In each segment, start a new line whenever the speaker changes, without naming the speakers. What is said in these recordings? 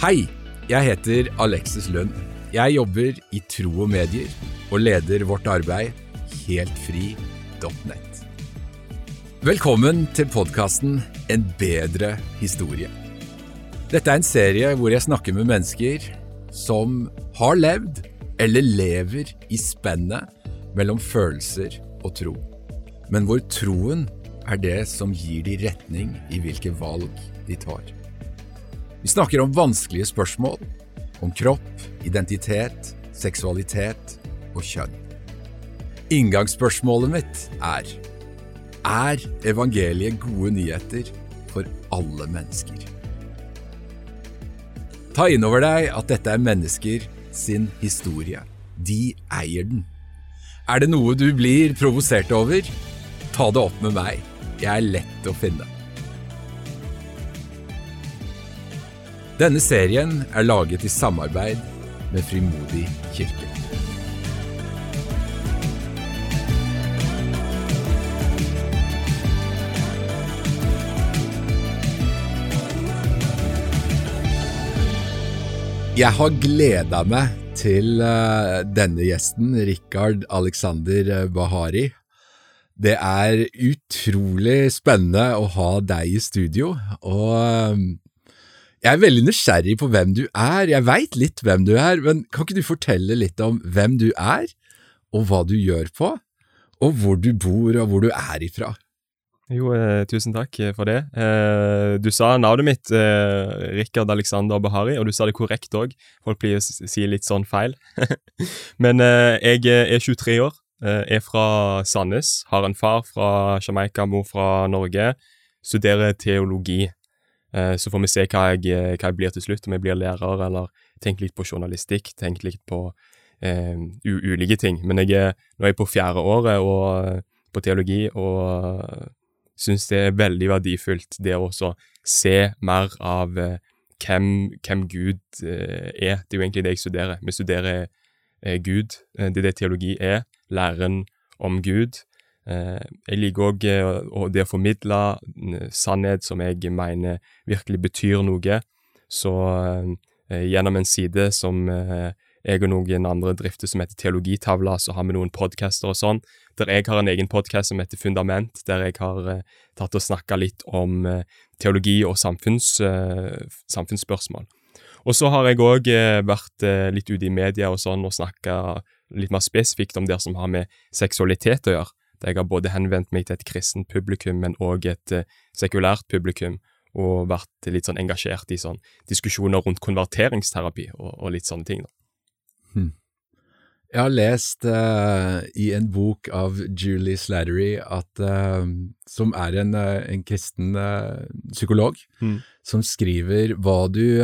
Hei, jeg heter Alexis Lund. Jeg jobber i Tro og Medier og leder vårt arbeid heltfri.net. Velkommen til podkasten En bedre historie. Dette er en serie hvor jeg snakker med mennesker som har levd eller lever i spennet mellom følelser og tro, men hvor troen er det som gir de retning i hvilke valg de tar. Vi snakker om vanskelige spørsmål, om kropp, identitet, seksualitet og kjønn. Inngangsspørsmålet mitt er Er evangeliet gode nyheter for alle mennesker? Ta inn over deg at dette er mennesker sin historie. De eier den. Er det noe du blir provosert over? Ta det opp med meg. Jeg er lett å finne. Denne serien er laget i samarbeid med Frimodig kirke. Jeg har gleda meg til eh, denne gjesten, Rikard Alexander eh, Bahari. Det er utrolig spennende å ha deg i studio, og eh, jeg er veldig nysgjerrig på hvem du er. Jeg veit litt hvem du er, men kan ikke du fortelle litt om hvem du er, og hva du gjør på, og hvor du bor og hvor du er ifra?
Jo, eh, tusen takk for det. Eh, du sa navnet mitt, eh, Rikard Alexander Bahari, og du sa det korrekt òg. Folk blir å si litt sånn feil. Men eh, jeg er 23 år, eh, er fra Sandnes, har en far fra Jamaica, mor fra Norge, studerer teologi. Eh, så får vi se hva jeg, hva jeg blir til slutt, om jeg blir lærer eller tenker litt på journalistikk, tenker litt på ulike ting. Men jeg er, nå er jeg på fjerde året og, på teologi, og syns det er veldig verdifullt, det å se mer av eh, hvem, hvem, Gud eh, er. Det er jo egentlig det jeg studerer. Vi studerer eh, Gud. Eh, det er det teologi er. Læren om Gud. Eh, jeg liker òg eh, det å formidle sannhet som jeg mener virkelig betyr noe. Så gjennom en side som jeg og noen andre drifter som heter Teologitavla, så har vi noen podcaster og sånn, der jeg har en egen podkast som heter Fundament, der jeg har eh, tatt og snakka litt om eh, teologi og samfunns, eh, samfunnsspørsmål. Og så har jeg òg eh, vært eh, litt ute i media og sånn og snakka litt mer spesifikt om det som har med seksualitet å gjøre. Jeg har både henvendt meg til et kristent publikum, men òg et eh, sekulært publikum, og vært litt sånn engasjert i sånn diskusjoner rundt konverteringsterapi og, og litt sånne ting. da.
Hmm. Jeg har lest uh, i en bok av Julie Slattery, at, uh, som er en, uh, en kristen psykolog, mm. som skriver hva du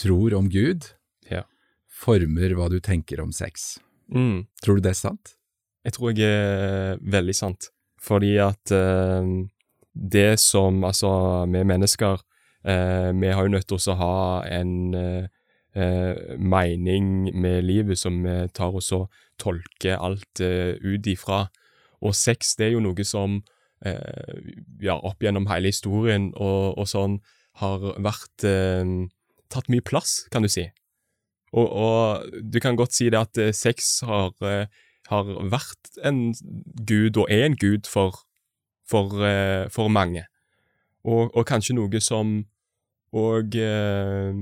tror om Gud, ja. former hva du tenker om sex. Mm. Tror du det er sant?
Jeg tror jeg er veldig sant. Fordi at det som Altså, vi mennesker, vi har jo nødt til å ha en eh, mening med livet som vi tar oss og tolker alt eh, ut ifra. Og sex, det er jo noe som eh, ja, opp gjennom hele historien og, og sånn har vært eh, tatt mye plass, kan du si. Og, og, du kan godt si det at eh, sex har, eh, har vært en gud, og er en gud, for, for, for mange. Og, og, kanskje noe som òg eh,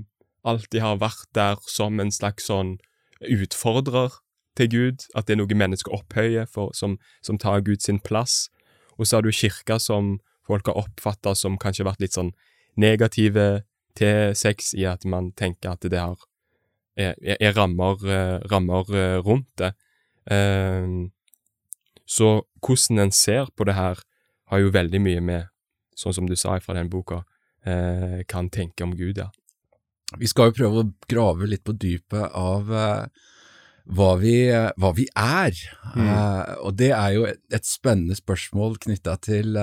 alltid har vært der som en slags sånn utfordrer til Gud, at det er noe mennesker opphøyer, for, som, som, tar Gud sin plass. Og så har du kirka som folk har oppfatta som kanskje vært litt sånn negative til sex, i at man tenker at det har, er, er rammer, eh, rammer, eh, rundt det. Uh, så hvordan en ser på det her, har jo veldig mye med, sånn som du sa fra den boka, uh, kan tenke om Gud, ja.
Vi skal jo prøve å grave litt på dypet av uh, hva, vi, uh, hva, vi, er. Mm. Uh, og det er jo et, et spennende spørsmål knytta til,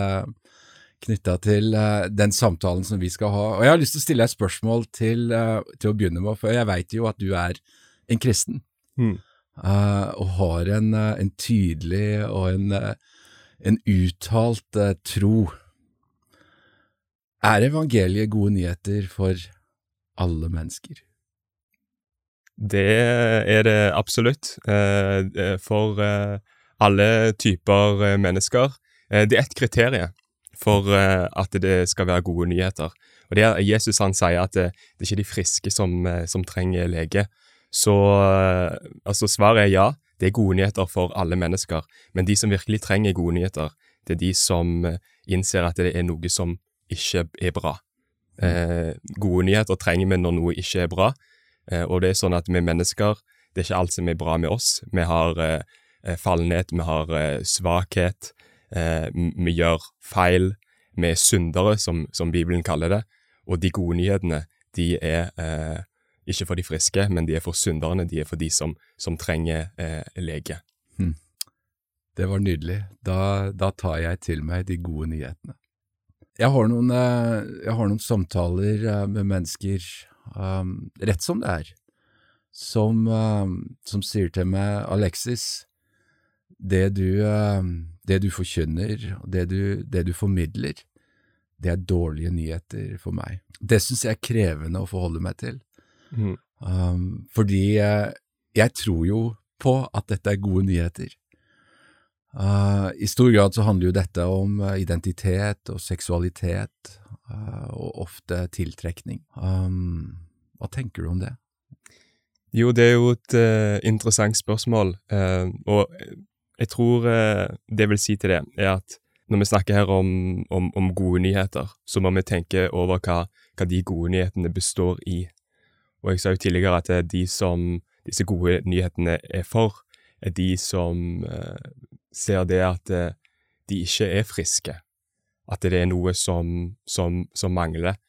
knytta til den samtalen som vi skal ha. Og jeg har lyst til å stille deg et spørsmål til, til å begynne med, for jeg veit jo at du er en kristen. Mm. Og har en, en, tydelig og en, en uttalt tro. Er evangeliet gode nyheter for alle mennesker?
Det er det absolutt. Eh, for eh, alle typer eh, mennesker. Det er ett kriterium for at det skal være gode nyheter. Og det er Jesus han sier at det, det er ikke de friske som, som trenger lege. Så altså svaret er ja, det er gode nyheter for alle mennesker. Men de som virkelig trenger gode nyheter, det er de som innser at det er noe som ikke er bra. Eh, gode nyheter trenger vi når noe ikke er bra. Eh, og det er sånn at vi mennesker, det er ikke alt som er bra med oss. Vi har eh, eh fallenhet, vi har eh, svakhet, eh, vi gjør feil. Vi er syndere, som, som, Bibelen kaller det. Og de gode nyhetene, de er ikke for de friske, men de er for synderne. De er for de som, som trenger lege. Hmm.
Det var nydelig. Da, da tar jeg til meg de gode nyhetene. Jeg har noen, jeg har noen samtaler med mennesker um, rett som det er, som, um, som, sier til meg, Alexis, det du, um, det du forkynner, det du, det du formidler, det er dårlige nyheter for meg. Det syns jeg er krevende å forholde meg til, mm. um, fordi jeg, tror jo på at dette er gode nyheter. Uh, I stor grad så handler jo dette om uh, identitet og seksualitet, uh, og ofte tiltrekning. Um, hva tenker du om det?
Jo, det er jo et uh, interessant spørsmål, uh, og jeg tror uh, det jeg vil si til det, er at når vi snakker her om, om, om gode nyheter, så må vi tenke over hva, hva, de gode nyhetene består i. Og jeg sa jo tidligere at de som disse gode nyhetene er for, er de som ser det at de ikke er friske, at det er noe som, som, som mangler.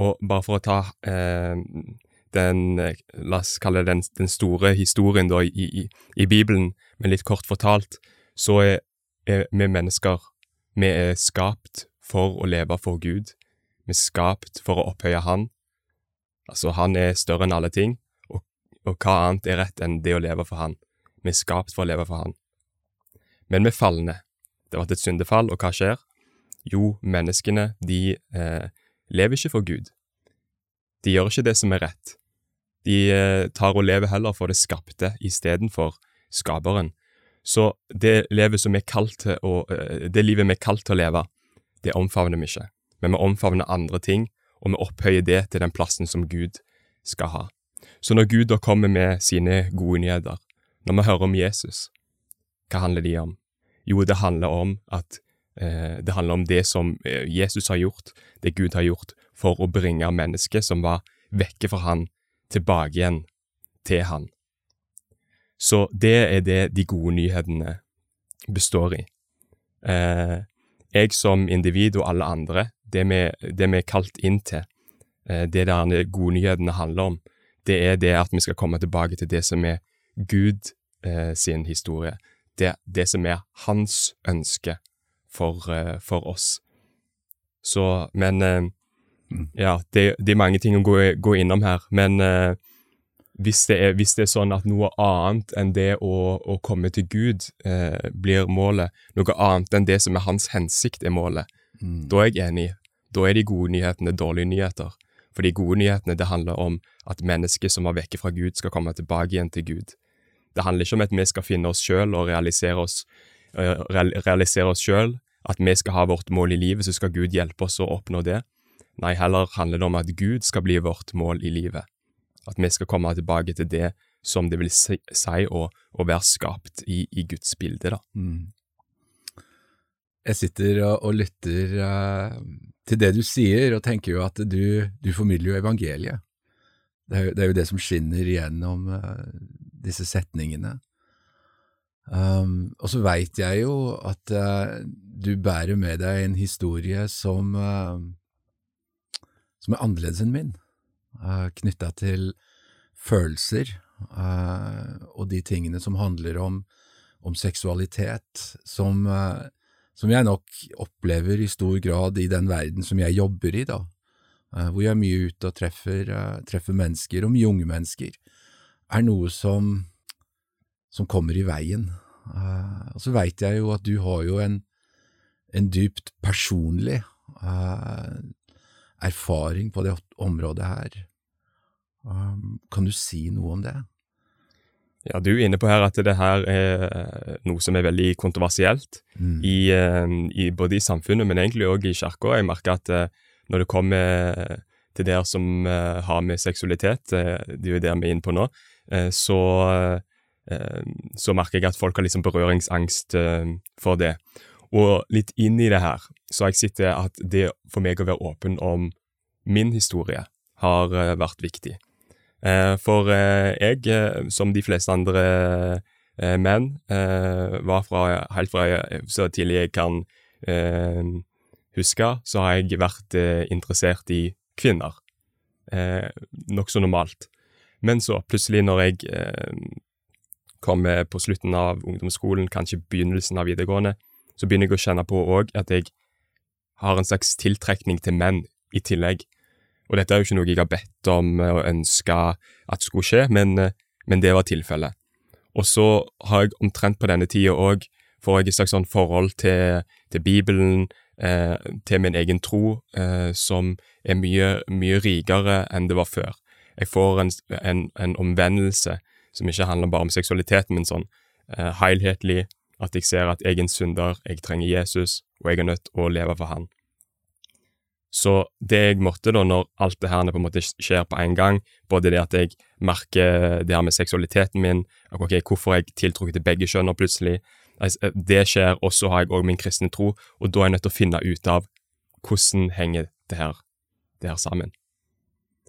Og bare for å ta eh, den, la oss kalle det den, den store historien da, i, i, i, Bibelen, men litt kort fortalt, så er, er vi mennesker Vi er skapt for å leve for Gud. Vi er skapt for å opphøye Han. Altså, Han er større enn alle ting, og, og hva annet er rett enn det å leve for Han? Vi er skapt for å leve for Han. Men vi falner. Det har vært et syndefall, og hva skjer? Jo, menneskene, de eh, lever ikke for Gud. De gjør ikke det som er rett. De eh, tar og lever heller for det skapte istedenfor skaperen. Så det livet som er kalt å, eh, det livet vi er kalt til å leve, det omfavner vi ikke. Men vi omfavner andre ting, og vi opphøyer det til den plassen som Gud skal ha. Så når Gud da kommer med sine gode nyheter, når vi hører om Jesus, hva handler de om? Jo, det handler om at Eh, det handler om det som eh, Jesus har gjort, det Gud har gjort, for å bringe mennesket som var vekke fra han, tilbake igjen til han. Så det er det de gode nyhetene består i. Eh, jeg som individ og alle andre, det vi, det vi er kalt inn til, det der de gode nyhetene handler om, det er det at vi skal komme tilbake til det som er Gud sin historie, det, det som er hans ønske for, eh, for oss. Så, men eh, mm. Ja, det, det, er mange ting å gå, gå innom her, men eh, hvis det, er, hvis det, er, sånn at noe annet enn det å, å komme til Gud eh, blir målet, noe annet enn det som er hans hensikt er målet, mm. da er jeg enig. Da er de gode nyhetene dårlige nyheter. For de gode nyhetene det handler om at mennesker som var vekke fra Gud, skal komme tilbake igjen til Gud. Det handler ikke om at vi skal finne oss sjøl og realisere oss Eh, realisere oss sjøl, at vi skal ha vårt mål i livet, så skal Gud hjelpe oss å oppnå det. Nei, heller handler det om at Gud skal bli vårt mål i livet. At vi skal komme tilbake til det som det vil si, å, å, være skapt i, i Guds bilde, da. Mm.
Jeg sitter og, og lytter uh, til det du sier, og tenker jo at du, du formidler jo evangeliet. Det er, det er, jo det som skinner gjennom uh, disse setningene. Um, og så veit jeg jo at uh, du bærer med deg en historie som, som er annerledes enn min, uh, knytta til følelser uh, og de tingene som handler om, om seksualitet, som, som, jeg nok opplever i stor grad i den verden som jeg jobber i, da, hvor jeg er mye ute og treffer, treffer mennesker, og mye unge mennesker, er noe som som kommer i veien. Og så veit jeg jo at du har jo en, en dypt personlig erfaring på det området her. Um, kan du si noe om det?
Ja, Du er inne på her at det her er noe som er veldig kontroversielt,
Mm.
i, eh, i, både i samfunnet, men egentlig òg i kirka. Jeg merker at eh, når det kommer til det som eh, har med seksualitet, eh, det er jo det vi er inne på nå, eh, så, eh, så merker jeg at folk har liksom berøringsangst eh, for det. Og litt inn i det her, så har jeg sett at det for meg å være åpen om min historie har eh, vært viktig. Eh, for eh, jeg, eh, som de fleste andre menn, var fra, helt fra så tidlig jeg kan huske, så har jeg vært interessert i kvinner. Eh, Nokså normalt. Men så, plutselig når jeg kommer på slutten av ungdomsskolen, kanskje begynnelsen av videregående, så begynner jeg å kjenne på òg at jeg har en slags tiltrekning til menn i tillegg. Og dette er jo ikke noe jeg har bedt om eh, og ønska at skulle skje, men, eh, men det var tilfellet. Og så har jeg omtrent på denne tida òg får jeg et slags sånn forhold til, til Bibelen, eh, til min egen tro, eh, som er mye, mye rikere enn det var før. Jeg får en, en, en omvendelse som ikke handler bare om seksualiteten, men sånn eh, helhetlig, at jeg ser at jeg er en synder, jeg trenger Jesus, og jeg er nødt til å leve for han. Så det jeg måtte da, når alt det her på en måte skjer på en gang, både det at jeg merker det her med seksualiteten min, ok, hvorfor jeg tiltrukket til begge kjønner plutselig, altså, det skjer, og så har jeg òg min kristne tro, og da er jeg nødt til å finne ut av hvordan henger det her, det her sammen.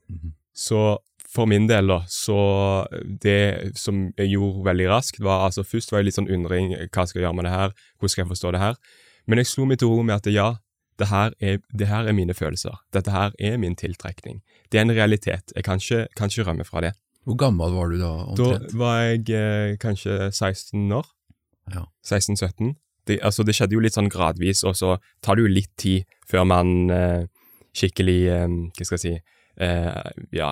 Mhm.
Så for min del, da, så det som jeg gjorde veldig raskt, var altså først var jeg litt sånn undring, hva skal jeg gjøre med det her, hvordan skal jeg forstå det her? Men jeg slo meg til ro med at ja, det her, er, det her er mine følelser. Dette her er min tiltrekning. Det er en realitet. Jeg kan ikke, kan ikke rømme fra det.
Hvor gammel var du da, omtrent?
Da var jeg eh, kanskje 16 år.
Ja.
16-17. Det, altså, det skjedde jo litt sånn gradvis, og så tar det jo litt tid før man eh, skikkelig eh, Hva skal jeg si eh, Ja,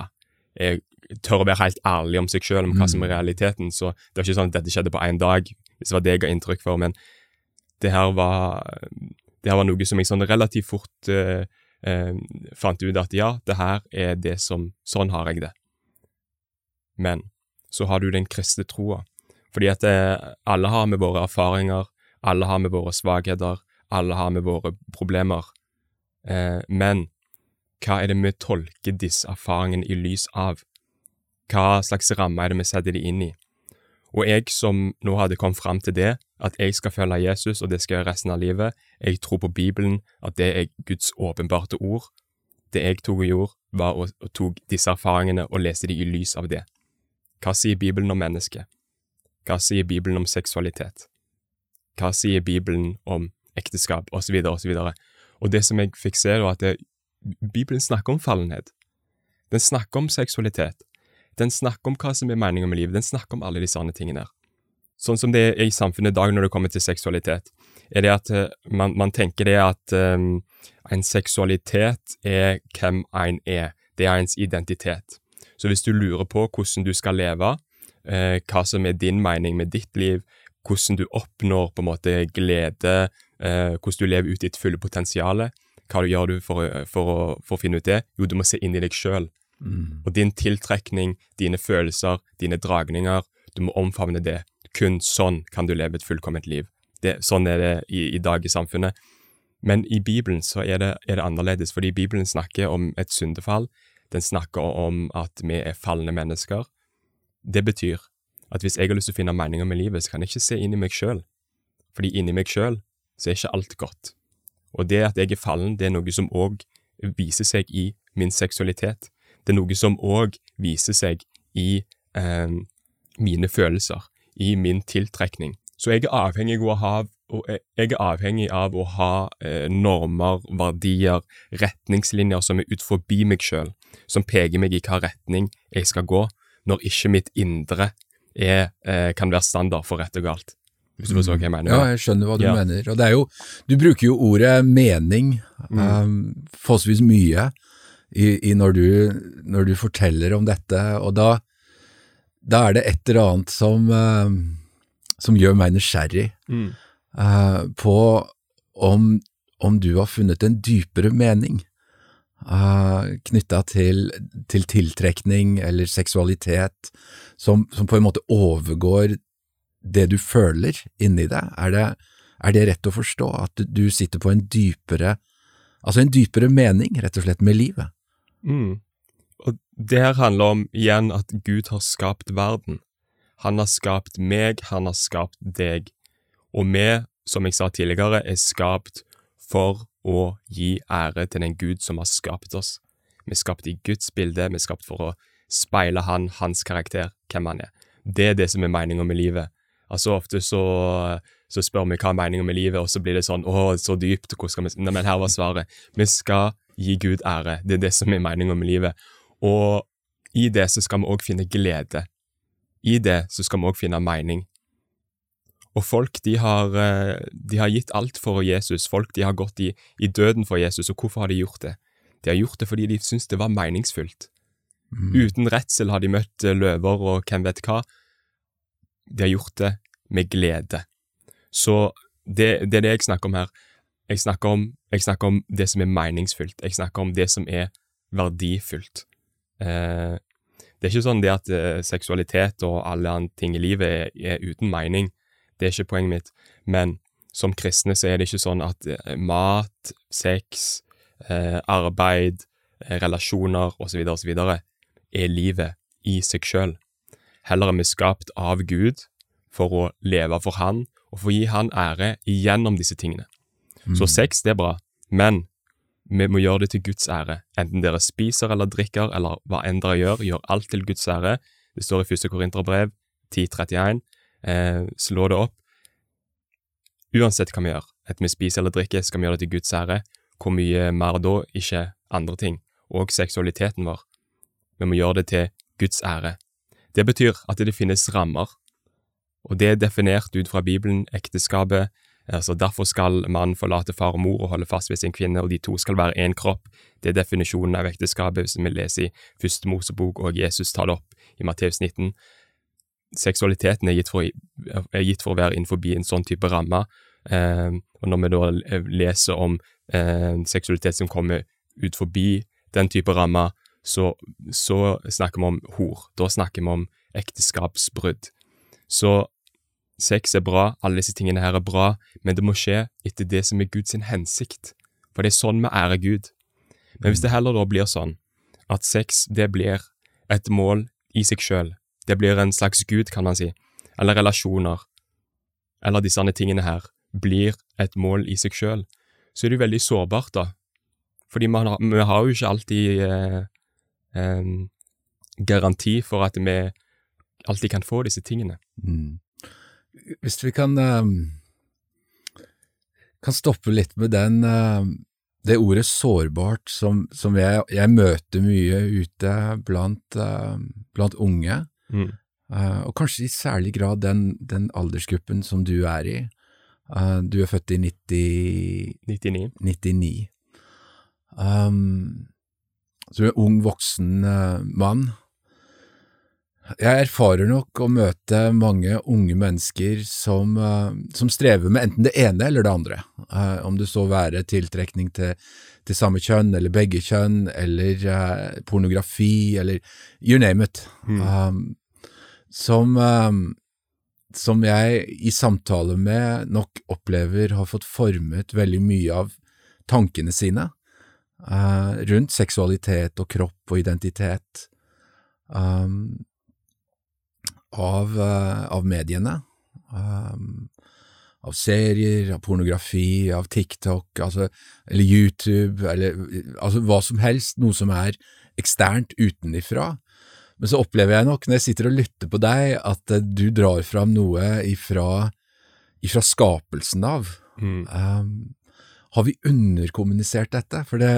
jeg tør å være helt ærlig om seg sjøl, om hva som er realiteten. Så det var ikke sånn at dette skjedde på én dag, hvis det var det jeg ga inntrykk for, men det her var det her var noe som jeg sånn relativt fort eh, eh, fant ut at ja, det her er det som Sånn har jeg det. Men så har du den kristne troa. Fordi at eh, alle har med våre erfaringer, alle har med våre svakheter, alle har med våre problemer. Eh, men hva er det vi tolker disse erfaringene i lys av? Hva slags ramme er det vi setter de inn i? Og jeg som nå hadde kommet fram til det, at jeg skal følge Jesus, og det skal jeg gjøre resten av livet, jeg tror på Bibelen, at det er Guds åpenbarte ord. Det jeg tok og gjorde, var å, tok disse erfaringene og leste de i lys av det. Hva sier Bibelen om mennesket? Hva sier Bibelen om seksualitet? Hva sier Bibelen om ekteskap, osv., osv.? Og og det som jeg fikk se, var at det, Bibelen snakker om fallenhet. Den snakker om seksualitet. Den snakker om hva som er meningen med livet. Den snakker om alle de sånne tingene. der. Sånn som det er i samfunnet i dag når det kommer til seksualitet, er det at eh, man, man tenker det at um, en seksualitet er hvem en er. Det er ens identitet. Så hvis du lurer på hvordan du skal leve, eh, hva som er din mening med ditt liv, hvordan du oppnår på en måte glede, eh, hvordan du lever ut ditt fulle potensial, hva du gjør du for, for, å, for å finne ut det? Jo, du må se inn i deg sjøl.
Mm.
Og din tiltrekning, dine følelser, dine dragninger, du må omfavne det. Kun sånn kan du leve et fullkomment liv. Det, sånn er det i, i dag i samfunnet. Men i Bibelen så er det, er det annerledes, fordi Bibelen snakker om et syndefall. Den snakker om at vi er falne mennesker. Det betyr at hvis jeg har lyst til å finne meninger med livet, så kan jeg ikke se inn i meg sjøl. Fordi inni meg sjøl så er ikke alt godt. Og det at jeg er fallen, det er noe som òg viser seg i min seksualitet. Det er noe som òg viser seg i eh, mine følelser, i min tiltrekning. Så jeg er avhengig av å ha, avhengig av å ha eh, normer, verdier, retningslinjer som er ut forbi meg sjøl, som peker meg i hva retning jeg skal gå, når ikke mitt indre er, eh, kan være standard for rett og galt. Hvis du forstår hva jeg mener?
Ja, jeg skjønner hva du
Ja.
mener. Og det er jo, du bruker jo ordet mening
Mm.
um, forholdsvis mye i, i når, du, når du forteller om dette, og da, da er det et eller annet som, uh, som gjør meg nysgjerrig
Mm.
uh, på om, om du har funnet en dypere mening. uh, knytta til, til, tiltrekning eller seksualitet, som, som, på en måte overgår det du føler inni deg? Er det, er det rett å forstå, at du sitter på en dypere, altså en dypere mening, rett og slett, med livet?
Mm. Og det her handler om igjen at Gud har skapt verden. Han har skapt meg, han har skapt deg. Og vi, som jeg sa tidligere, er skapt for å gi ære til den Gud som har skapt oss. Vi er skapt i Guds bilde, vi er skapt for å speile han, hans karakter, hvem han er. Det er det som er meninga med livet. Altså Ofte så, så, spør vi hva er meninga med livet, og så blir det sånn å, så dypt, hvor skal vi Nei, men her var svaret. Vi skal gi Gud ære. Det er det som er meninga med livet. Og i det så skal vi òg finne glede. I det så skal vi òg finne mening. Og folk de har, eh, de har, gitt alt for Jesus. Folk de har gått i, i, døden for Jesus. Og hvorfor har de gjort det? De har gjort det fordi de syntes det var meningsfullt. Mm. Uten redsel har de møtt eh, løver og hvem vet hva. De har gjort det med glede. Så det, det er det jeg snakker om her. Jeg snakker om, jeg snakker om, det som er meningsfullt. Jeg snakker om det som er verdifullt. Eh, det er ikke sånn det at eh, seksualitet og alle andre ting i livet er, er uten mening. Det er ikke poenget mitt. Men som kristne så er det ikke sånn at eh, mat, sex, arbeid, relasjoner osv. osv. er livet i seg sjøl. Heller er vi skapt av Gud for å leve for Han og for å gi Han ære gjennom disse tingene. Mm. Så sex, det er bra, men vi må gjøre det til Guds ære. Enten dere spiser eller drikker, eller hva enn dere gjør, gjør alt til Guds ære. Det står i 1. Korinterbrev 1031 eh, slå det opp. Uansett hva vi gjør, enten vi spiser eller drikker, skal vi gjøre det til Guds ære. Hvor mye mer da? Ikke andre ting. Og seksualiteten vår. Vi må gjøre det til Guds ære. Det betyr at det finnes rammer, og det er definert ut fra Bibelen, ekteskapet. Altså Derfor skal mannen forlate far og mor og holde fast ved sin kvinne, og de to skal være én kropp. Det er definisjonen av ekteskapet, som vi leser i Første Mosebok, og Jesus tar det opp i Matteus 19 seksualiteten er gitt, for, er gitt for, å være innenfor en sånn type ramme. Eh, og når vi da leser om eh, seksualitet som kommer ut forbi den type ramme, så, så, snakker vi om hor. Da snakker vi om ekteskapsbrudd. Så sex er bra, alle disse tingene her er bra, men det må skje etter det som er Guds hensikt. For det er sånn vi ærer Gud. Men hvis det heller da blir sånn at sex det blir et mål i seg sjøl, det blir en slags gud, kan man si. Eller relasjoner. Eller disse andre tingene her blir et mål i seg sjøl. Så er det jo veldig sårbart, da. Fordi har, vi har jo ikke alltid eh, eh, garanti for at vi alltid kan få disse tingene. Mm.
Hvis vi kan, um, kan stoppe litt med den uh, det ordet sårbart som, som jeg, jeg, møter mye ute blant, uh, blant unge. Mm. Og kanskje i særlig grad den, den, aldersgruppen som du er i. Du er født i 90,
99.
99. Um, så du er en ung, voksen mann. Jeg erfarer nok å møte mange unge mennesker som, som, strever med enten det ene eller det andre, om det så være tiltrekning til, til samme kjønn eller begge kjønn, eller pornografi, eller you name it. Mm. Um, som, som jeg i samtale med nok opplever har fått formet veldig mye av tankene sine uh, rundt seksualitet og kropp og identitet um, av, uh, av, mediene. Um, av serier, av pornografi, av TikTok, altså, eller YouTube, eller altså hva som helst, noe som er eksternt utenifra, men så opplever jeg nok, når jeg sitter og lytter på deg, at eh, du drar fram noe ifra, ifra skapelsen av. Mm. Um, har vi underkommunisert dette? For det,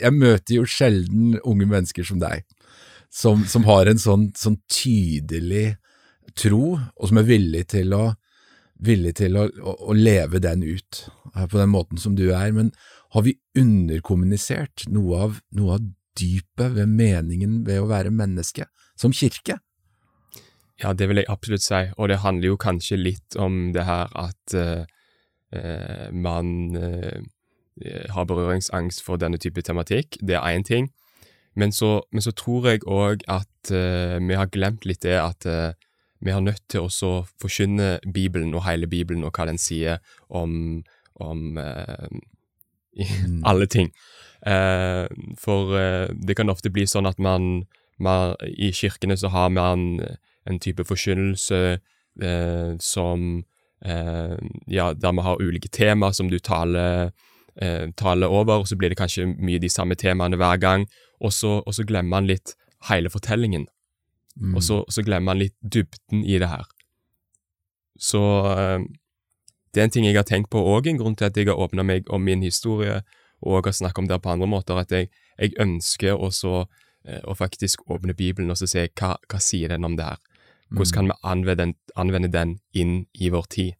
jeg møter jo sjelden unge mennesker som deg, som, som har en sånn, sånn, tydelig tro, og som er villig til å, villig til å, å, å leve den ut uh, på den måten som du er. Men har vi underkommunisert noe av, noe av dypet ved meningen ved å være menneske? som kirke?
Ja, det vil jeg absolutt si, og det handler jo kanskje litt om det her at uh, uh, man uh, har berøringsangst for denne type tematikk. Det er én ting. Men så, men så, tror jeg òg at vi har glemt litt det at vi har nødt til å forkynne Bibelen og hele Bibelen og hva den sier om, om uh, mm. alle ting. for det kan ofte bli sånn at man, man I kirkene så har man en type forkynnelse som Ja, der vi har ulike tema som du taler eh, taler over, og så blir det kanskje mye de samme temaene hver gang, og så, og så glemmer man litt hele fortellingen. Mm. Og, så, så, glemmer man litt dybden i det her. Så eh, det er en ting jeg har tenkt på òg, en grunn til at jeg har åpna meg om min historie, og har snakket om det på andre måter, at jeg, jeg ønsker også eh, å faktisk åpne Bibelen og så se hva, hva sier den om det her. Hvordan kan mm. vi anvende den, anvende den inn i vår tid?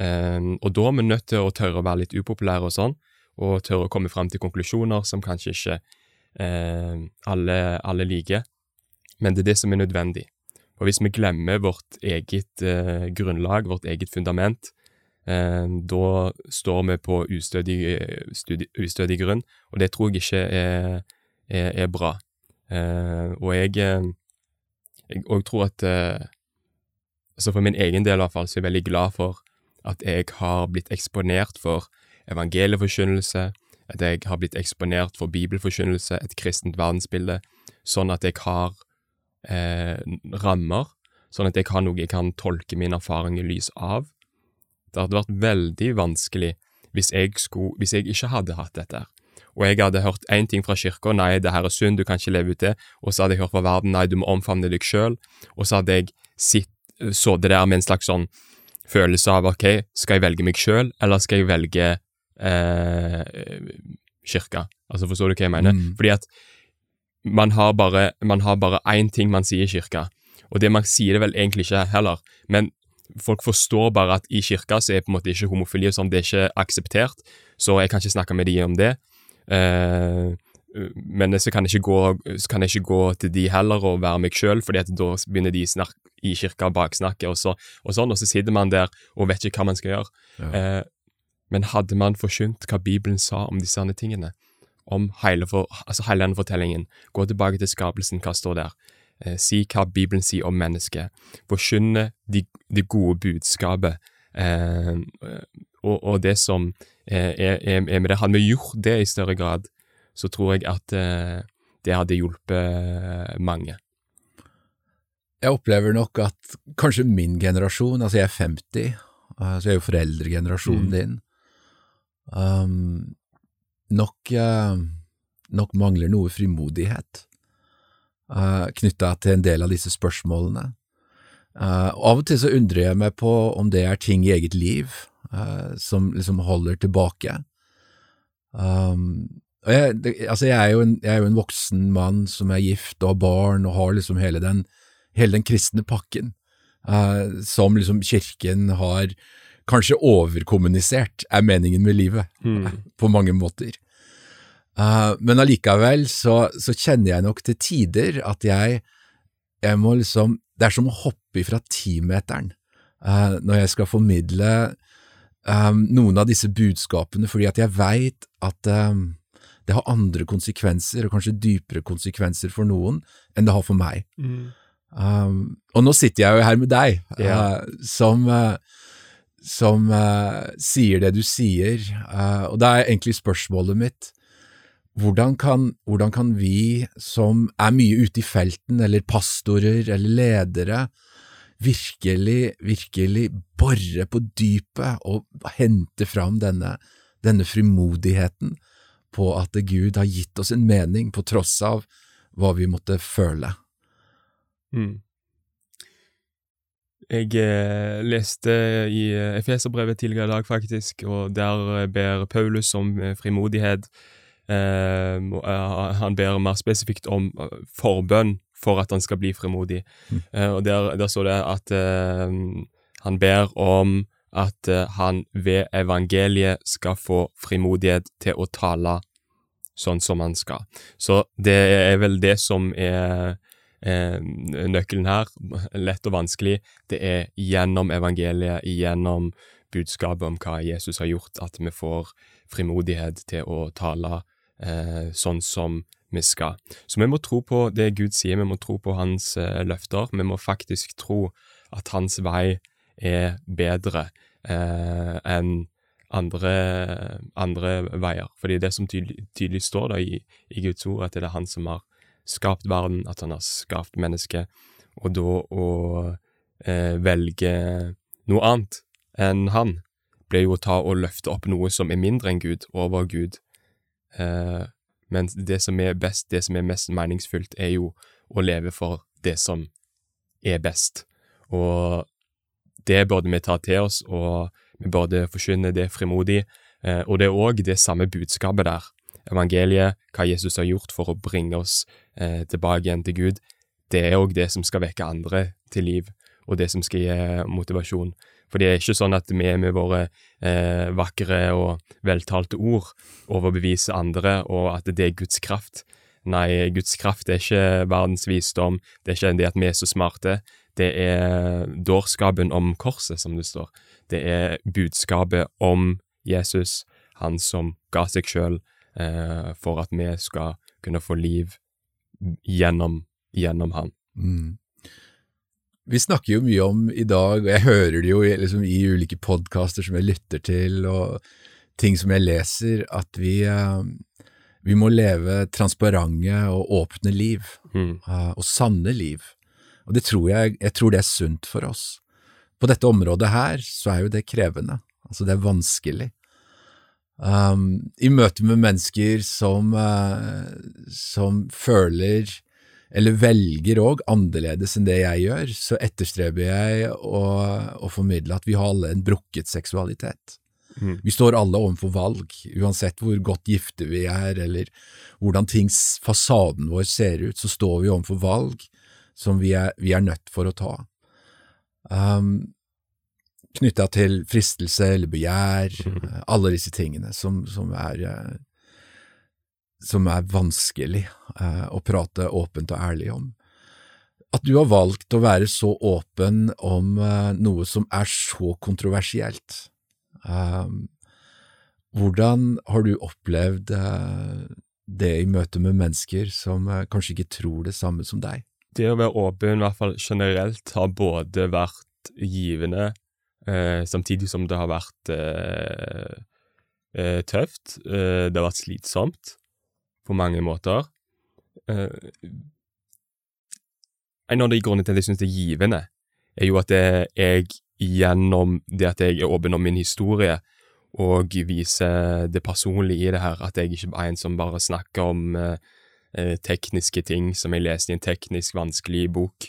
Um, og da er vi nødt til å tørre å være litt upopulære og sånn, og tørre å komme fram til konklusjoner som kanskje ikke uh, alle, alle, liker. Men det er det som er nødvendig. Og hvis vi glemmer vårt eget eh, grunnlag, vårt eget fundament, eh, da står vi på ustødig, studi, ustødig, grunn, og det tror jeg ikke er, er, er bra. og jeg, jeg tror at altså For min egen del, i hvert fall, så er jeg veldig glad for at jeg har blitt eksponert for evangelieforkynnelse, at jeg har blitt eksponert for bibelforkynnelse, et kristent verdensbilde, sånn at jeg har eh, rammer, sånn at jeg har noe jeg kan tolke min erfaring i lys av. Det hadde vært veldig vanskelig hvis jeg, skulle, hvis jeg ikke hadde hatt dette. Og jeg hadde hørt én ting fra kirka, nei, det her er synd, du kan ikke leve ut det, og så hadde jeg hørt fra verden, nei, du må omfavne deg sjøl, og så hadde jeg så det der med en slags sånn følelse av ok, skal jeg velge meg sjøl, eller skal jeg velge eh, kirka? Altså, forstår du hva jeg mener? Mm. Fordi at man har bare man har bare én ting man sier i kirka, og det man sier det vel egentlig ikke heller, men folk forstår bare at i kirka så er på en måte ikke homofili og sånn, det er ikke akseptert, så jeg kan ikke snakke med de om det. Eh, men så kan, jeg ikke gå, kan jeg ikke gå til de heller og være meg sjøl, fordi at da begynner de snak, i kirka baksnakke og, så, og sånn, og så sitter man der og vet ikke hva man skal gjøre. Ja. Eh, men hadde man forkynt hva Bibelen sa om disse tingene, om hele, for, altså hele denne fortellingen, gå tilbake til skapelsen, hva står der? Eh, si hva Bibelen sier om mennesket. Forkynne det de gode budskapet. Eh, og, og, det som er, er, er, med det. Hadde vi gjort det i større grad, så tror jeg at eh, det hadde hjulpet mange.
Jeg opplever nok at kanskje min generasjon, altså jeg er 50, så jeg er jo foreldregenerasjonen mm. din, um, nok, uh, nok, mangler noe frimodighet uh, knytta til en del av disse spørsmålene. Uh, av og til så undrer jeg meg på om det er ting i eget liv som liksom holder tilbake. Um, jeg, altså jeg, er en, jeg, er jo en, voksen mann som er gift og har barn og har liksom hele den hele den kristne pakken, som liksom kirken har kanskje overkommunisert, er meningen med livet, mm. på mange måter. Uh, men allikevel så, så, kjenner jeg nok til tider at jeg, jeg må liksom Det er som å hoppe ifra timeteren uh, når jeg skal formidle um, noen av disse budskapene, fordi at jeg veit at um, det har andre konsekvenser, og kanskje dypere konsekvenser for noen, enn det har for meg. Mm. Um, og nå sitter jeg jo her med deg, yeah. uh, som, uh, som uh, sier det du sier, og det er egentlig spørsmålet mitt hvordan kan, hvordan kan, vi som er mye ute i felten, eller pastorer eller ledere, virkelig, virkelig bore på dypet og hente fram denne, denne frimodigheten på at Gud har gitt oss en mening på tross av hva vi måtte føle? Mm.
Jeg eh, leste i eh, Efeserbrevet tidligere i dag, faktisk, og der eh, ber Paulus om frimodighet. Eh, han ber mer spesifikt om forbønn for at han skal bli frimodig. Mm. og der, der, står det at han ber om at han ved evangeliet skal få frimodighet til å tale sånn som han skal. Så det er vel det som er nøkkelen her, lett og vanskelig, det er gjennom evangeliet, gjennom budskapet om hva Jesus har gjort, at vi får frimodighet til å tale eh, sånn som vi skal. Så vi må tro på det Gud sier, vi må tro på hans eh, løfter. Vi må faktisk tro at hans vei er bedre eh, enn andre, andre, veier. Fordi det som tydelig, tydelig står da i, i, Guds ord, at det er han som har skapt verden, at han har skapt mennesket, og da å eh, velge noe annet enn han, blir jo å ta og løfte opp noe som er mindre enn Gud, over Gud. Eh, men det som er best, det som er mest meningsfullt, er jo å leve for det som er best. Og det burde vi ta til oss, og vi burde forkynne det frimodig. Eh, og det er òg det samme budskapet der. Evangeliet, hva Jesus har gjort for å bringe oss eh, tilbake igjen til Gud, det er òg det som skal vekke andre til liv, og det som skal gi motivasjon. For det er ikke sånn at vi med våre eh, vakre og veltalte ord overbeviser andre, og at det er Guds kraft. Nei, Guds kraft er ikke verdens visdom, det er ikke det at vi er så smarte. Det er dårskapen om korset, som det står. Det er budskapet om Jesus, han som ga seg sjøl eh, for at vi skal kunne få liv gjennom, gjennom han. Mm.
Vi snakker jo mye om i dag, og jeg hører det jo liksom, i ulike podkaster som jeg lytter til, og ting som jeg leser, at vi, uh, vi må leve transparente og åpne liv, mm. uh, og sanne liv. Og det tror jeg, jeg tror det er sunt for oss. På dette området her så er jo det krevende, altså det er vanskelig. Um, I møte med mennesker som, uh, som føler eller velger òg, annerledes enn det jeg gjør, så etterstreber jeg å, å formidle at vi har alle en brukket seksualitet. Mm. Vi står alle overfor valg, uansett hvor godt gifte vi er, eller hvordan tings fasaden vår ser ut, så står vi overfor valg som vi er, vi er nødt for å ta. Um, Knytta til fristelse eller begjær, mm. alle disse tingene som, som er uh, som er vanskelig eh, å prate åpent og ærlig om. At du har valgt å være så åpen om eh, noe som er så kontroversielt. Eh, hvordan har du opplevd eh, det i møte med mennesker som eh, kanskje ikke tror det samme som deg?
Det å være åpen, i hvert fall generelt, har både vært givende, eh, samtidig som det har vært tøft. det har vært slitsomt på mange måter. Uh, en av de grunnene til at jeg syns det er givende, er jo at jeg gjennom det at jeg er åpen om min historie, og viser det personlige i det her, at jeg ikke er en som bare snakker om uh, tekniske ting som jeg leste i en teknisk vanskelig bok,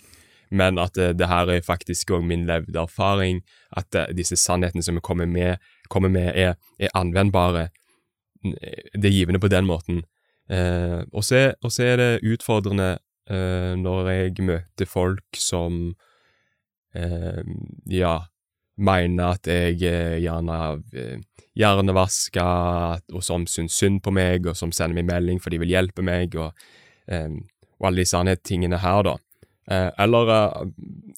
men at uh, det her er faktisk òg min levde erfaring, at uh, disse sannhetene som vi kommer med, kommer med er, er anvendbare. Det er givende på den måten. Uh, og, så, er det utfordrende eh, når jeg møter folk som eh, ja, mener at jeg er gjerne eh, hjernevaska, og som syns synd på meg, og som sender meg melding for de vil hjelpe meg, og, eh, og alle disse tingene her, da. Eh, eller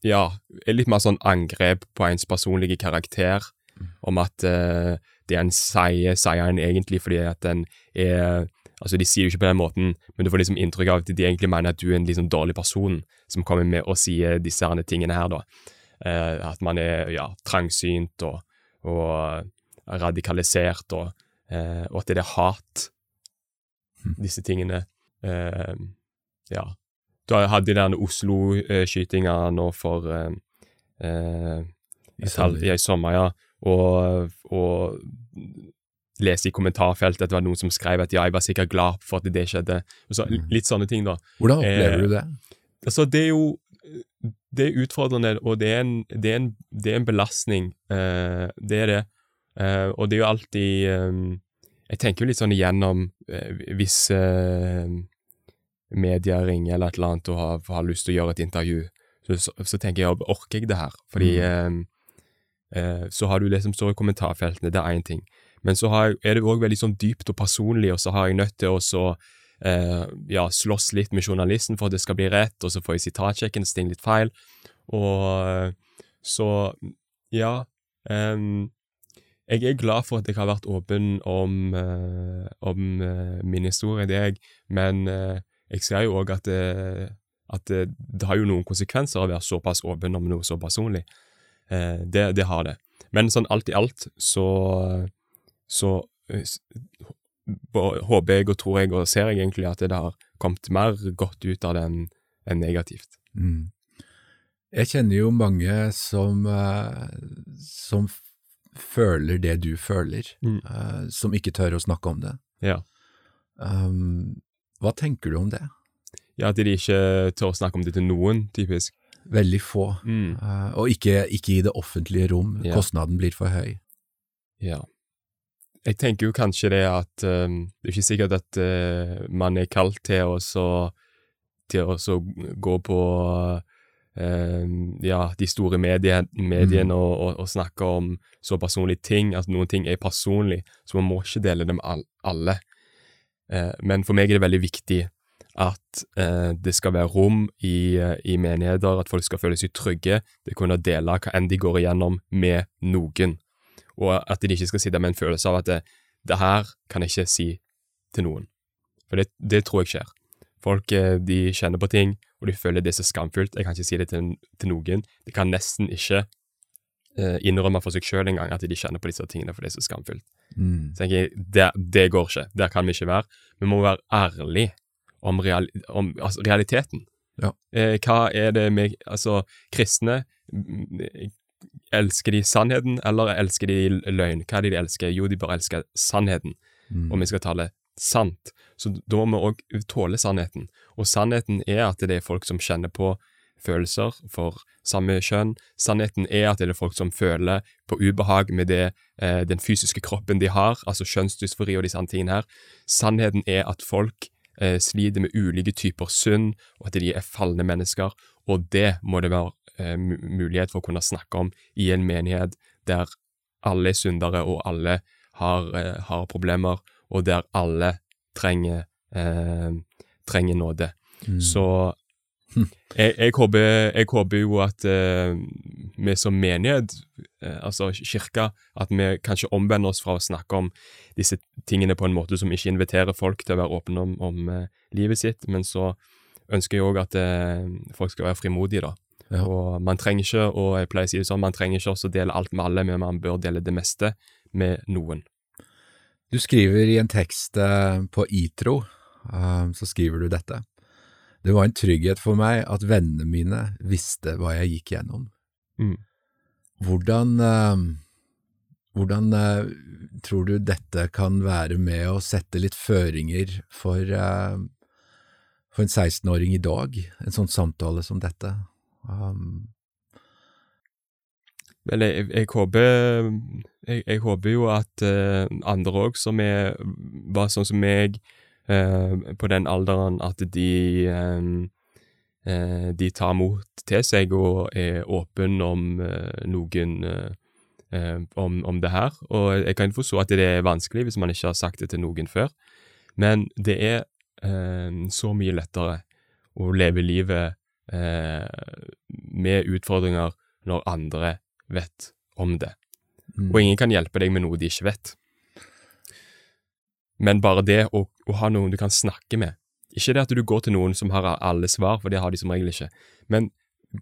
ja, litt mer sånn angrep på ens personlige karakter, mm. om at det en sier, sier en egentlig fordi at en er Altså, De sier jo ikke på den måten, men du får liksom inntrykk av at de egentlig mener at du er en liksom dårlig person som kommer med og sier disse her tingene her, da. Eh, at man er ja, trangsynt og, og radikalisert, og, eh, og, at det er hat, hm. disse tingene. Eh, ja. Du hadde de der Oslo-skytinga nå for eh, eh, I sommer. I sommer, ja. Og, og lese i kommentarfeltet at det var noen som skrev at ja, jeg var sikkert glad for at det skjedde. Så, mm. litt sånne ting, da.
Hvordan opplever eh, du det?
Altså, det er jo det er utfordrende, og det er en, det er en, det er en belastning. Eh, det er det. Eh, og det er jo alltid eh, Jeg tenker jo litt sånn igjennom eh, hvis media ringer eller et eller annet og har, har, lyst til å gjøre et intervju, så, så, så tenker jeg orker jeg det her? Fordi mm. så har du det som står i kommentarfeltene, det er én ting. Men så jeg, er det òg veldig sånn dypt og personlig, og så har jeg nødt til å eh, ja, slåss litt med journalisten for at det skal bli rett, og så får jeg sitatsjekken så ting litt feil. Og så ja um, jeg er glad for at jeg har vært åpen om, uh, om uh, min historie, det er jeg, men eh, jeg ser jo òg at, det, at det, det har jo noen konsekvenser å være såpass åpen om noe så personlig. Eh, det, det har det. Men sånn alt i alt så, så eh, håper jeg og tror jeg og ser jeg egentlig at det har kommet mer godt ut av det enn negativt.
Mm. Jeg kjenner jo mange som, eh, som føler det du føler,
Mm.
eh, som ikke tør å snakke om det.
Ja.
Um, hva tenker du om det?
ja, at de ikke tør å snakke om det til noen, typisk.
Veldig få,
Mm.
uh, og ikke, ikke i det offentlige rom.
Ja.
Kostnaden blir for høy.
Ja. Jeg tenker jo kanskje det at um, det er ikke sikkert at uh, man er kalt til å så til å gå på uh, ja, de store medie, mediene og, og, og snakke om så personlige ting. At noen ting er personlig, så man må ikke dele dem med alle. Eh, men for meg er det veldig viktig at eh, det skal være rom i, eh, i menigheter, at folk skal føle seg trygge til kunne dele hva enn de går igjennom med noen, og at de ikke skal sitte med en følelse av at det, det her kan jeg ikke si til noen. For det, det tror jeg skjer. Folk de kjenner på ting, og de føler det er så skamfullt. Jeg kan ikke si det til, til noen. De kan nesten ikke innrømme for seg sjøl engang at de kjenner på disse tingene, for det er så skamfullt.
Mm.
Så tenker jeg, det, det går ikke. Der kan vi ikke være. Vi må være ærlige om, real, om altså, realiteten.
Ja.
Eh, hva er det med Altså, kristne Elsker de sannheten, eller elsker de løgn? Hva er det de elsker? Jo, de bør elske sannheten,
Mm.
om vi skal tale sant. Så da må vi òg tåle sannheten. Og sannheten er at det er folk som kjenner på følelser for samme kjønn. Sannheten er at det er folk som føler på ubehag med det, eh, den fysiske kroppen de har, altså kjønnsdysfori og disse andre tingene her. Sannheten er at folk eh, sliter med ulike typer synd, og at de er falne mennesker, og det må det være eh, mulighet for å kunne snakke om i en menighet der alle er syndere, og alle har, eh, har problemer, og der alle trenger, eh, trenger nåde.
Mm.
Så jeg, jeg, håper, jeg håper jo at eh, vi som menighet, eh, altså kirka, at vi kanskje omvender oss fra å snakke om disse tingene på en måte som ikke inviterer folk til å være åpne om, om eh, livet sitt, men så ønsker jeg òg at eh, folk skal være frimodige, da.
Ja.
Og man trenger ikke, og jeg pleier å si det sånn, man trenger ikke også dele alt med alle, men man bør dele det meste med noen.
Du skriver i en tekst eh, på Itro, eh, så skriver du dette. Det var en trygghet for meg at vennene mine visste hva jeg gikk gjennom.
Mm.
Hvordan, eh, hvordan eh, tror du dette kan være med å sette litt føringer for, eh, for en 16-åring i dag, en sånn samtale som dette? Um,
Vel, jeg, jeg håper jeg, jeg håper jo at uh, andre òg som er, var sånn som meg på den alderen, at de eh, eh, de tar mot til seg og er åpen om eh, noen eh, eh, om, om det her. Og jeg kan forstå at det er vanskelig hvis man ikke har sagt det til noen før, men det er eh, så mye lettere å leve livet eh, med utfordringer når andre vet om det.
mm,
Og ingen kan hjelpe deg med noe de ikke vet. Men bare det å, å ha noen du kan snakke med Ikke det at du går til noen som har alle svar, for det har de som regel ikke, men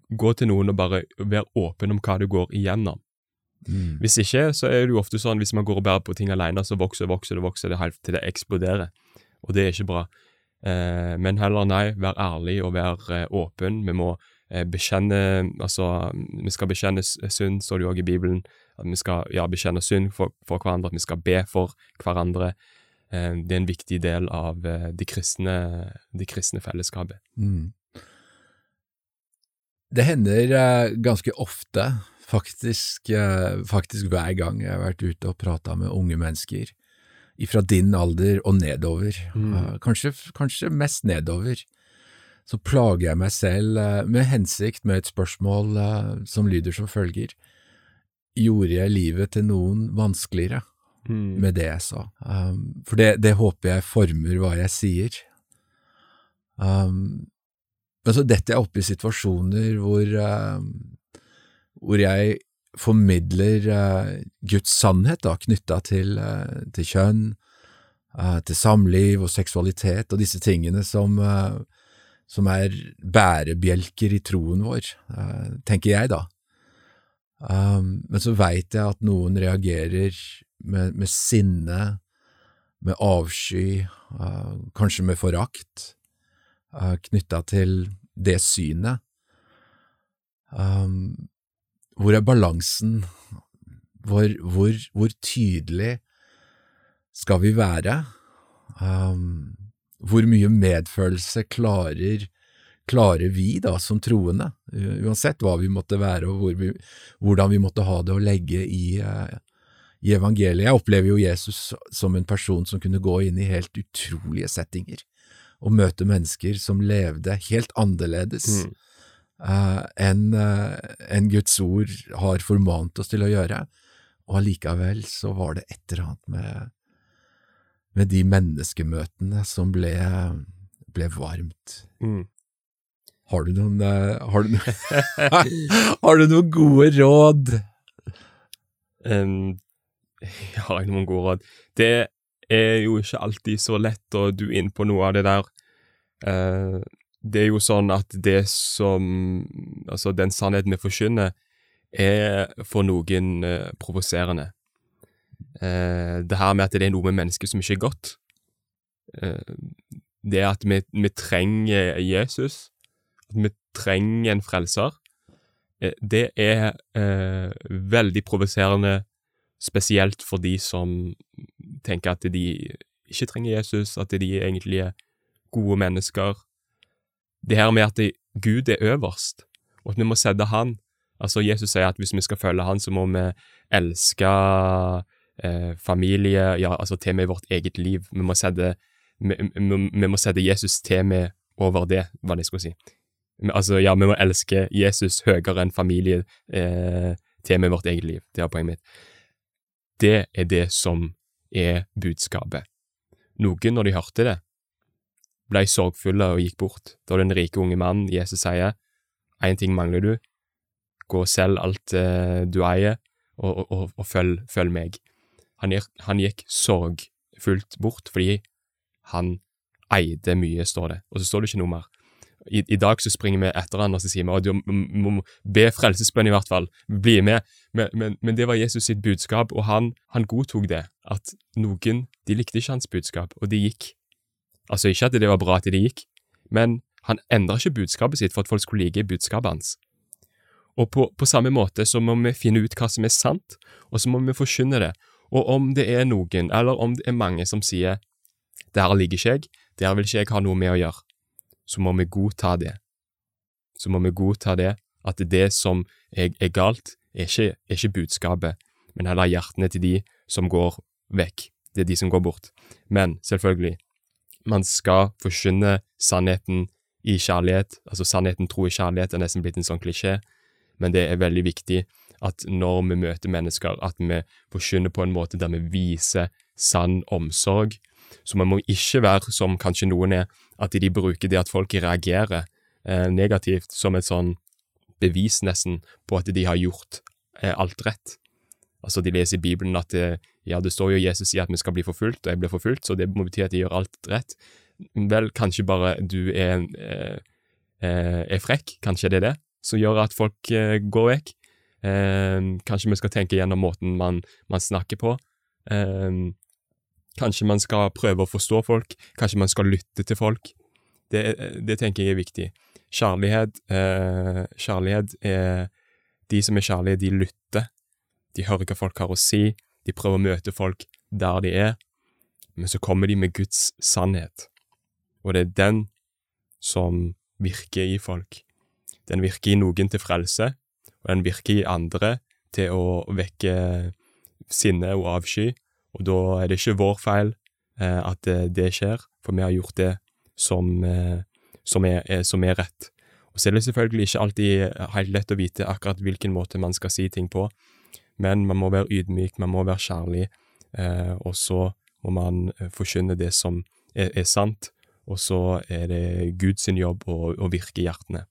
gå til noen og bare være åpen om hva du går igjennom.
mm,
Hvis ikke, så er det jo ofte sånn hvis man går og bærer på ting alene, så vokser og vokser det vokser det helt til det eksploderer. Og det er ikke bra. Eh, men heller nei, vær ærlig og vær eh, åpen. Vi må eh, bekjenne Altså, vi skal bekjenne synd, står det jo også i Bibelen. At vi skal ja, bekjenne synd for, for hverandre, at vi skal be for hverandre. Eh, det er en viktig del av eh, det kristne, det kristne fellesskapet.
Mm. Det hender eh, ganske ofte, faktisk, faktisk hver gang jeg har vært ute og prata med unge mennesker, fra din alder og nedover,
Mm.
kanskje, kanskje mest nedover, så plager jeg meg selv med hensikt med et spørsmål som lyder som følger. Gjorde jeg livet til noen vanskeligere med det jeg sa? Um, for det, det håper jeg former hva jeg sier. Um, men så detter jeg opp i situasjoner hvor, uh, hvor jeg formidler uh, Guds sannhet da, knytta til, uh, til, kjønn, uh, til samliv og seksualitet og disse tingene som, som er bærebjelker i troen vår, tenker jeg da. Um, men så veit jeg at noen reagerer med, med sinne, med avsky, kanskje med forakt, uh, knytta til det synet. Um, hvor er balansen? Hvor, hvor, hvor, tydelig skal vi være? Um, hvor mye medfølelse klarer, klarer vi da som troende, uansett hva vi måtte være og hvor vi, hvordan vi måtte ha det å legge i, uh, i evangeliet? Jeg opplever jo Jesus som en person som kunne gå inn i helt utrolige settinger og møte mennesker som levde helt annerledes. Mm uh, enn uh, en Guds ord har formant oss til å gjøre. Og allikevel så var det et eller annet med, med de menneskemøtene som ble, ble varmt. Mm. Har du noen uh, har, du har, du noen gode råd?
Um, jeg har jeg noen gode råd. Det er jo ikke alltid så lett, og du inne på noe av det der. Eh, det er jo sånn at det som Altså, den sannheten vi forkynner, er for noen eh, provoserende. Eh, det her med at det er noe med mennesket som ikke er godt. Eh, det at vi, vi, trenger Jesus, at vi trenger en frelser, eh, det er eh, veldig provoserende, spesielt for de som tenker at de ikke trenger Jesus, at de egentlig er gode mennesker det her med at det, Gud er øverst, og at vi må sette Han Altså, Jesus sier at hvis vi skal følge Han, så må vi elske eh, familie, ja, altså til med vårt eget liv. Vi må sette, vi, vi, vi må sette Jesus til med over det, hva det skulle si. Altså, ja, vi må elske Jesus høyere enn familie eh, til med vårt eget liv. Det er poenget mitt. Det er det som er budskapet. Noen, når de hørte det, ble sorgfulle og gikk bort. Da den rike unge mannen Jesus sier, én ting mangler du, gå og selg alt eh, du eier, og, og, og følg, følg, meg. Han, han gikk sorgfullt bort fordi han eide mye, står det, og så står det ikke noe mer. I, I, dag så springer vi etter han og så sier vi at du må be frelsesbønn, i hvert fall. Bli med. Men, men, men, det var Jesus sitt budskap, og han, han godtok det. At noen de likte ikke hans budskap, og de gikk. Altså ikke at det var bra at de gikk, men han endra ikke budskapet sitt for at folk skulle like budskapet hans. Og på, på, samme måte så må vi finne ut hva som er sant, og så må vi forkynne det. Og om det er noen, eller om det er mange som sier det her liker ikke jeg, det her vil ikke jeg ha noe med å gjøre, så må vi godta det. Så må vi godta det, at det som er, er galt, er ikke, er ikke budskapet, men heller hjertene til de som går vekk. Det er de som går bort. Men selvfølgelig, man skal forkynne sannheten i kjærlighet. Altså sannheten, tro i kjærlighet er nesten blitt en sånn klisjé, men det er veldig viktig at når vi møter mennesker, at vi forkynner på en måte der vi viser sann omsorg. Så man må ikke være som kanskje noen er, at de bruker det at folk reagerer eh, negativt som et sånn bevis nesten på at de har gjort eh, alt rett. Altså, de leser i Bibelen at det, ja, det står jo Jesus sier at vi skal bli forfulgt, og jeg blir forfulgt, så det må bety at de gjør alt rett. Vel, kanskje bare du er, eh, eh, er frekk, kanskje det er det, som gjør at folk eh, går vekk. Eh, kanskje vi skal tenke gjennom måten man, man snakker på. Eh, kanskje man skal prøve å forstå folk, kanskje man skal lytte til folk. Det, det tenker jeg er viktig. Kjærlighet, eh, kjærlighet er De som er kjærlige, de lytter de hører hva folk har å si, de prøver å møte folk der de er, men så kommer de med Guds sannhet, og det er den som virker i folk. Den virker i noen til frelse, og den virker i andre til å vekke sinne og avsky, og da er det ikke vår feil eh, at det skjer, for vi har gjort det som, eh, som, er, er, som er rett. Og så er det selvfølgelig ikke alltid helt lett å vite akkurat hvilken måte man skal si ting på, men man må være ydmyk, man må være kjærlig, eh, og så må man eh, forkynne det som er, er, sant, og så er det Guds jobb å, å virke hjertene.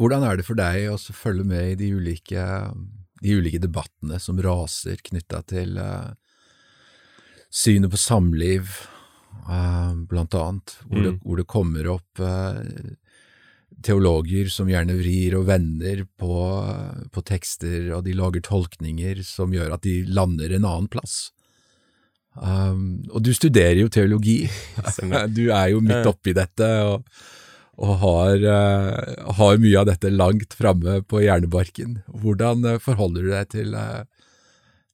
Hvordan er det for deg å følge med i de ulike de ulike debattene som raser knytta til uh, synet på samliv, uh, blant annet, hvor, mm. det, hvor det, kommer opp uh, teologer som gjerne vrir og vender på, på, tekster, og de lager tolkninger som gjør at de lander en annen plass. Um, og du studerer jo teologi. du er jo midt oppi dette og, og har, uh, har, mye av dette langt framme på hjernebarken. Hvordan forholder du deg til uh,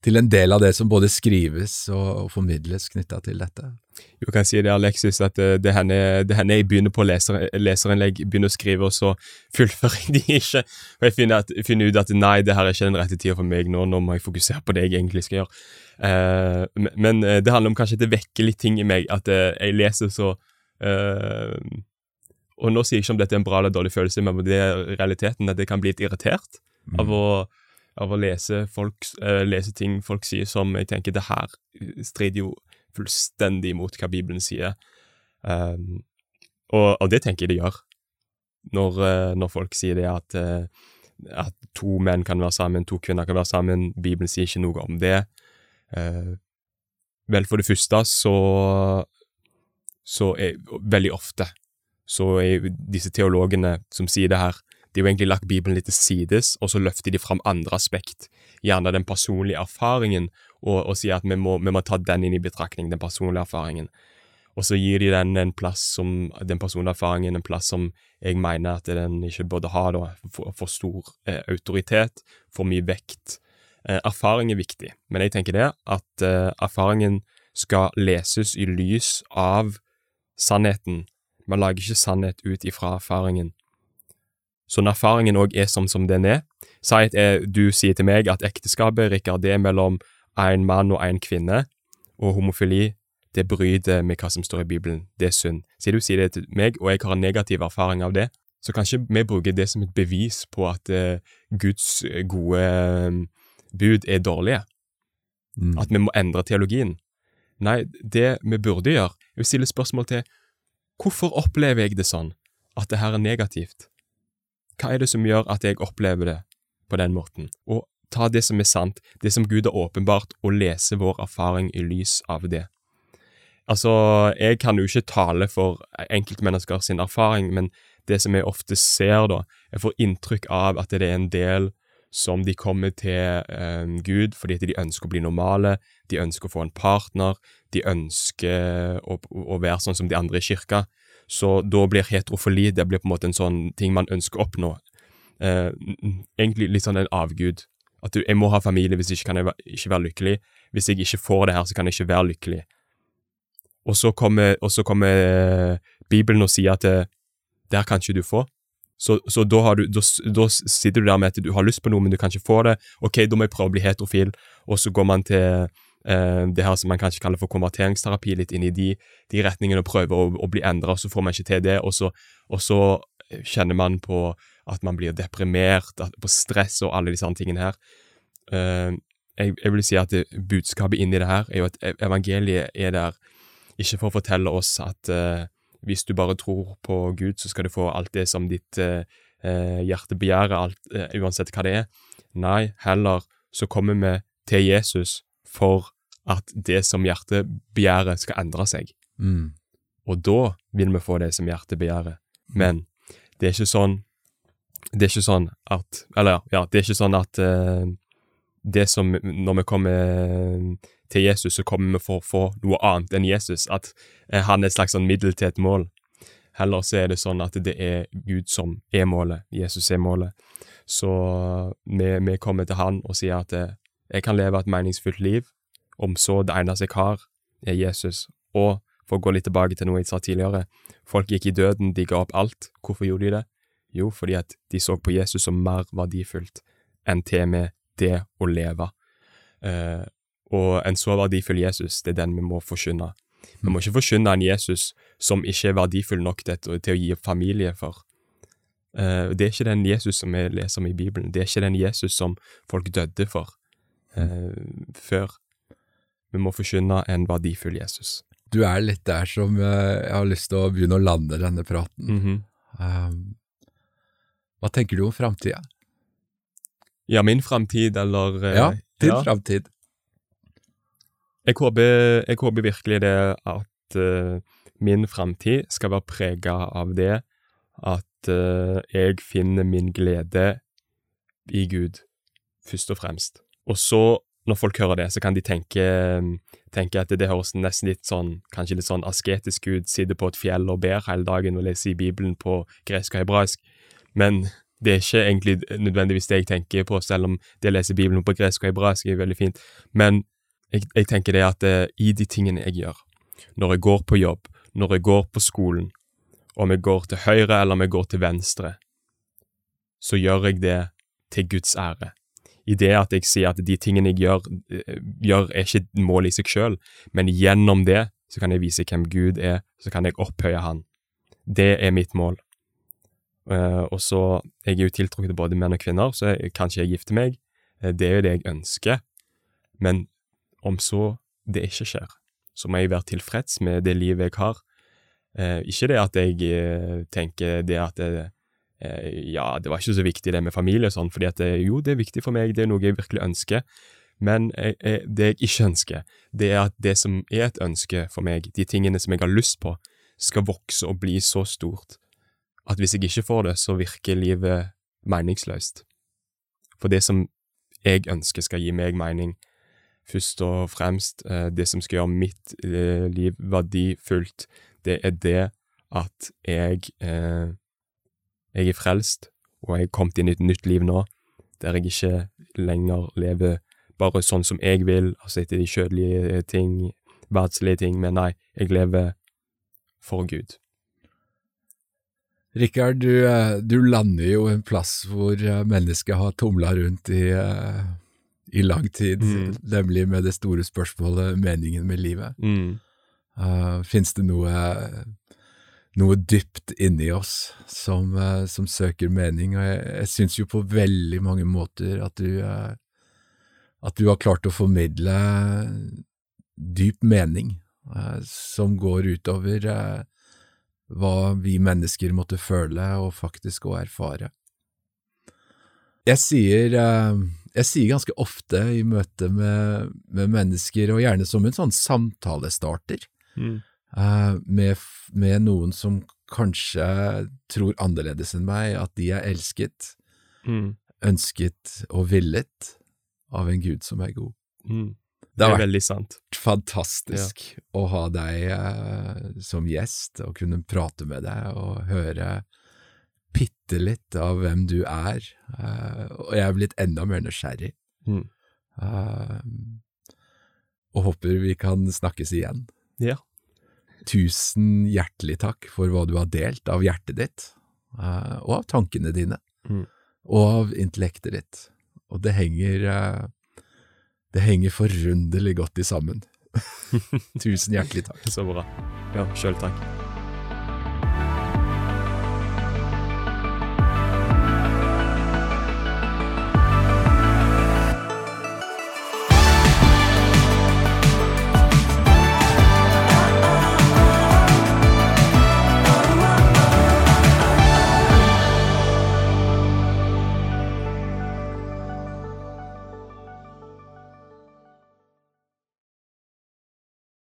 til en del av det som både skrives og, formidles knytta til dette?
Jo, kan jeg si det, Alexis, at det, det hender jeg begynner på leser, leserinnlegg, begynner å skrive, og så fullfører jeg de ikke. Og jeg finner, at, finner, ut at nei, det her er ikke den rette tida for meg nå, nå må jeg fokusere på det jeg egentlig skal gjøre. Uh, men uh, det handler om kanskje at det vekker litt ting i meg, at uh, jeg leser så Og nå sier jeg ikke om dette er en bra eller dårlig følelse, men det er realiteten at jeg kan bli litt irritert mm. av å av å lese, folk, uh, lese, ting folk sier som jeg tenker det her strider jo fullstendig mot hva Bibelen sier. Um, og, og, det tenker jeg det gjør, når, uh, når folk sier det at, uh, at, to menn kan være sammen, to kvinner kan være sammen. Bibelen sier ikke noe om det. vel, for det første så, så er veldig ofte så er disse teologene som sier det her, de har egentlig lagt Bibelen litt til sides, og så løfter de fram andre aspekt, gjerne den personlige erfaringen, og, og sier at vi må, vi må, ta den inn i betraktning, den personlige erfaringen. Og så gir de den en plass som, den personlige erfaringen en plass som jeg mener at den ikke burde ha, da, for, for stor eh, autoritet, for mye vekt. Eh, erfaring er viktig, men jeg tenker det at eh, erfaringen skal leses i lys av sannheten. Man lager ikke sannhet ut ifra erfaringen. Så når erfaringen òg er sånn som den er Si at jeg, du sier til meg at ekteskapet Rikard, det er mellom en mann og en kvinne, og homofili det bryter med hva som står i Bibelen. Det er synd. Sier du sier det til meg, og jeg har en negativ erfaring av det, så kanskje vi bruker det som et bevis på at uh, Guds gode um, bud er dårlige. Mm. At vi må endre teologien. Nei, det vi burde gjøre, er å stille spørsmål til hvorfor opplever jeg det sånn, at det her er negativt? Hva er det som gjør at jeg opplever det på den måten? Og ta det som er sant, det som Gud har åpenbart, og lese vår erfaring i lys av det. Altså, jeg kan jo ikke tale for enkeltmennesker sin erfaring, men det som jeg ofte ser, da, jeg får inntrykk av at det er en del som de kommer til eh, Gud fordi de ønsker å bli normale, de ønsker å få en partner, de ønsker å, å være sånn som de andre i kirka. Så da blir heterofili det blir på en måte en sånn ting man ønsker å oppnå. Eh, egentlig litt sånn en avgud. At du, jeg må ha familie, hvis ikke kan jeg ikke være lykkelig. Hvis jeg ikke får det her, så kan jeg ikke være lykkelig. Og så kommer, og så kommer eh, Bibelen og sier at det, eh, det her kan ikke du få. Så, så da, du, da, da, sitter du der med at du har lyst på noe, men du kan ikke få det. Ok, da må jeg prøve å bli heterofil, og så går man til det her som man kanskje kaller for konverteringsterapi, litt inn i de, de retningene og prøver å, å bli endra, så får man ikke til det, og så, og så, kjenner man på at man blir deprimert, på stress og alle disse tingene her. Uh, jeg, jeg, vil si at det, budskapet inni det her er jo at evangeliet er der ikke for å fortelle oss at uh, hvis du bare tror på Gud, så skal du få alt det som ditt uh, hjerte begjærer, alt, uansett hva det er. Nei, heller så kommer vi til Jesus for at det som hjertet begjærer, skal endre seg. Mm. Og da vil vi få det som hjertet begjærer. Mm. Men det er ikke sånn Det er ikke sånn at Eller, ja, det er ikke sånn at uh, det som Når vi kommer til Jesus, så kommer vi for å få noe annet enn Jesus. At uh, han er et slags sånn middel til et mål. Heller så er det sånn at det er Gud som er målet. Jesus er målet. Så vi, vi kommer til han og sier at jeg kan leve et meningsfullt liv om så det eneste jeg har, er Jesus. Og for å gå litt tilbake til noe jeg sa tidligere, folk gikk i døden, de ga opp alt. Hvorfor gjorde de det? Jo, fordi at de så på Jesus som mer verdifullt enn til med det å leve. Eh, og en så verdifull Jesus, det er den vi må forkynne. Vi må ikke forkynne en Jesus som ikke er verdifull nok til, å gi opp familie for. Eh, det er ikke den Jesus som vi leser om i Bibelen. Det er ikke den Jesus som folk døde for eh, før. Vi må forkynne en verdifull Jesus.
Du er litt der som jeg har lyst til å begynne å lande denne praten. Mm -hmm. um, hva tenker du om framtida?
Ja, min framtid, eller eh,
Ja, din
ja.
framtid.
Jeg håper, jeg håper virkelig det at uh, min framtid skal være prega av det at uh, jeg finner min glede i Gud, først og fremst. Og så, når folk hører det, så kan de tenke, tenke at det høres nesten litt sånn, kanskje litt sånn asketisk ut, sitter på et fjell og ber hele dagen og leser i Bibelen på gresk og hebraisk, men det er ikke egentlig nødvendigvis det jeg tenker på, selv om det å lese Bibelen på gresk og hebraisk er veldig fint. Men jeg, jeg tenker det at eh, i de tingene jeg gjør, når jeg går på jobb, når jeg går på skolen, om jeg går til høyre eller om jeg går til venstre, så gjør jeg det til Guds ære. I det at jeg sier at de tingene jeg gjør, eh, gjør er ikke målet mål i seg sjøl, men gjennom det så kan jeg vise hvem Gud er, så kan jeg opphøye Han. Det er mitt mål. Uh, og så, Jeg er jo tiltrukket til både menn og kvinner, så kanskje jeg gifter meg. Eh, det er jo det jeg ønsker. Men om så det ikke skjer, så må jeg være tilfreds med det livet jeg har. Uh, ikke det at jeg uh, tenker det at det, ja, det var ikke så viktig det med familie og sånn, fordi at det, jo, det er viktig for meg, det er noe jeg virkelig ønsker. Men jeg, jeg, det jeg ikke ønsker, det er at det som er et ønske for meg, de tingene som jeg har lyst på, skal vokse og bli så stort at hvis jeg ikke får det, så virker livet meningsløst. For det som jeg ønsker skal gi meg mening, først og fremst, eh, det som skal gjøre mitt eh, liv verdifullt, det er det at jeg, eh, jeg er frelst, og jeg er kommet inn i et nytt liv nå, der jeg ikke lenger lever bare sånn som jeg vil, altså etter de kjødelige ting, verdslige ting, men nei, jeg lever for Gud.
Rikard, du, eh, du lander jo en plass hvor eh, mennesket har tumla rundt i, eh, i lang tid,
Mm.
nemlig med det store spørsmålet meningen med livet.
Mm.
Uh, Fins det noe, noe dypt inni oss som, eh, som søker mening? Og jeg, jeg syns jo på veldig mange måter at du, eh, at du har klart å formidle dyp mening eh, som går utover hva vi mennesker måtte føle og faktisk å erfare. Jeg sier, jeg sier ganske ofte i møte med, med mennesker, og gjerne som en sånn samtalestarter,
Mm.
Eh, med, med noen som kanskje tror annerledes enn meg, at de er elsket,
Mm.
ønsket og villet av en Gud som er god.
Mm.
Det
Det
vært
veldig sant.
fantastisk å ha deg eh, som gjest, og kunne prate med deg og høre bitte litt av hvem du er, eh, og jeg er blitt enda mer nysgjerrig.
Mm.
Eh, og håper vi kan snakkes igjen.
Ja.
Tusen hjertelig takk for hva du har delt av hjertet ditt, eh, og av tankene dine,
Mm.
og av intellektet ditt. Og det henger eh, Det henger forunderlig godt i sammen. Tusen hjertelig takk.
Så bra. Ja, sjøl takk.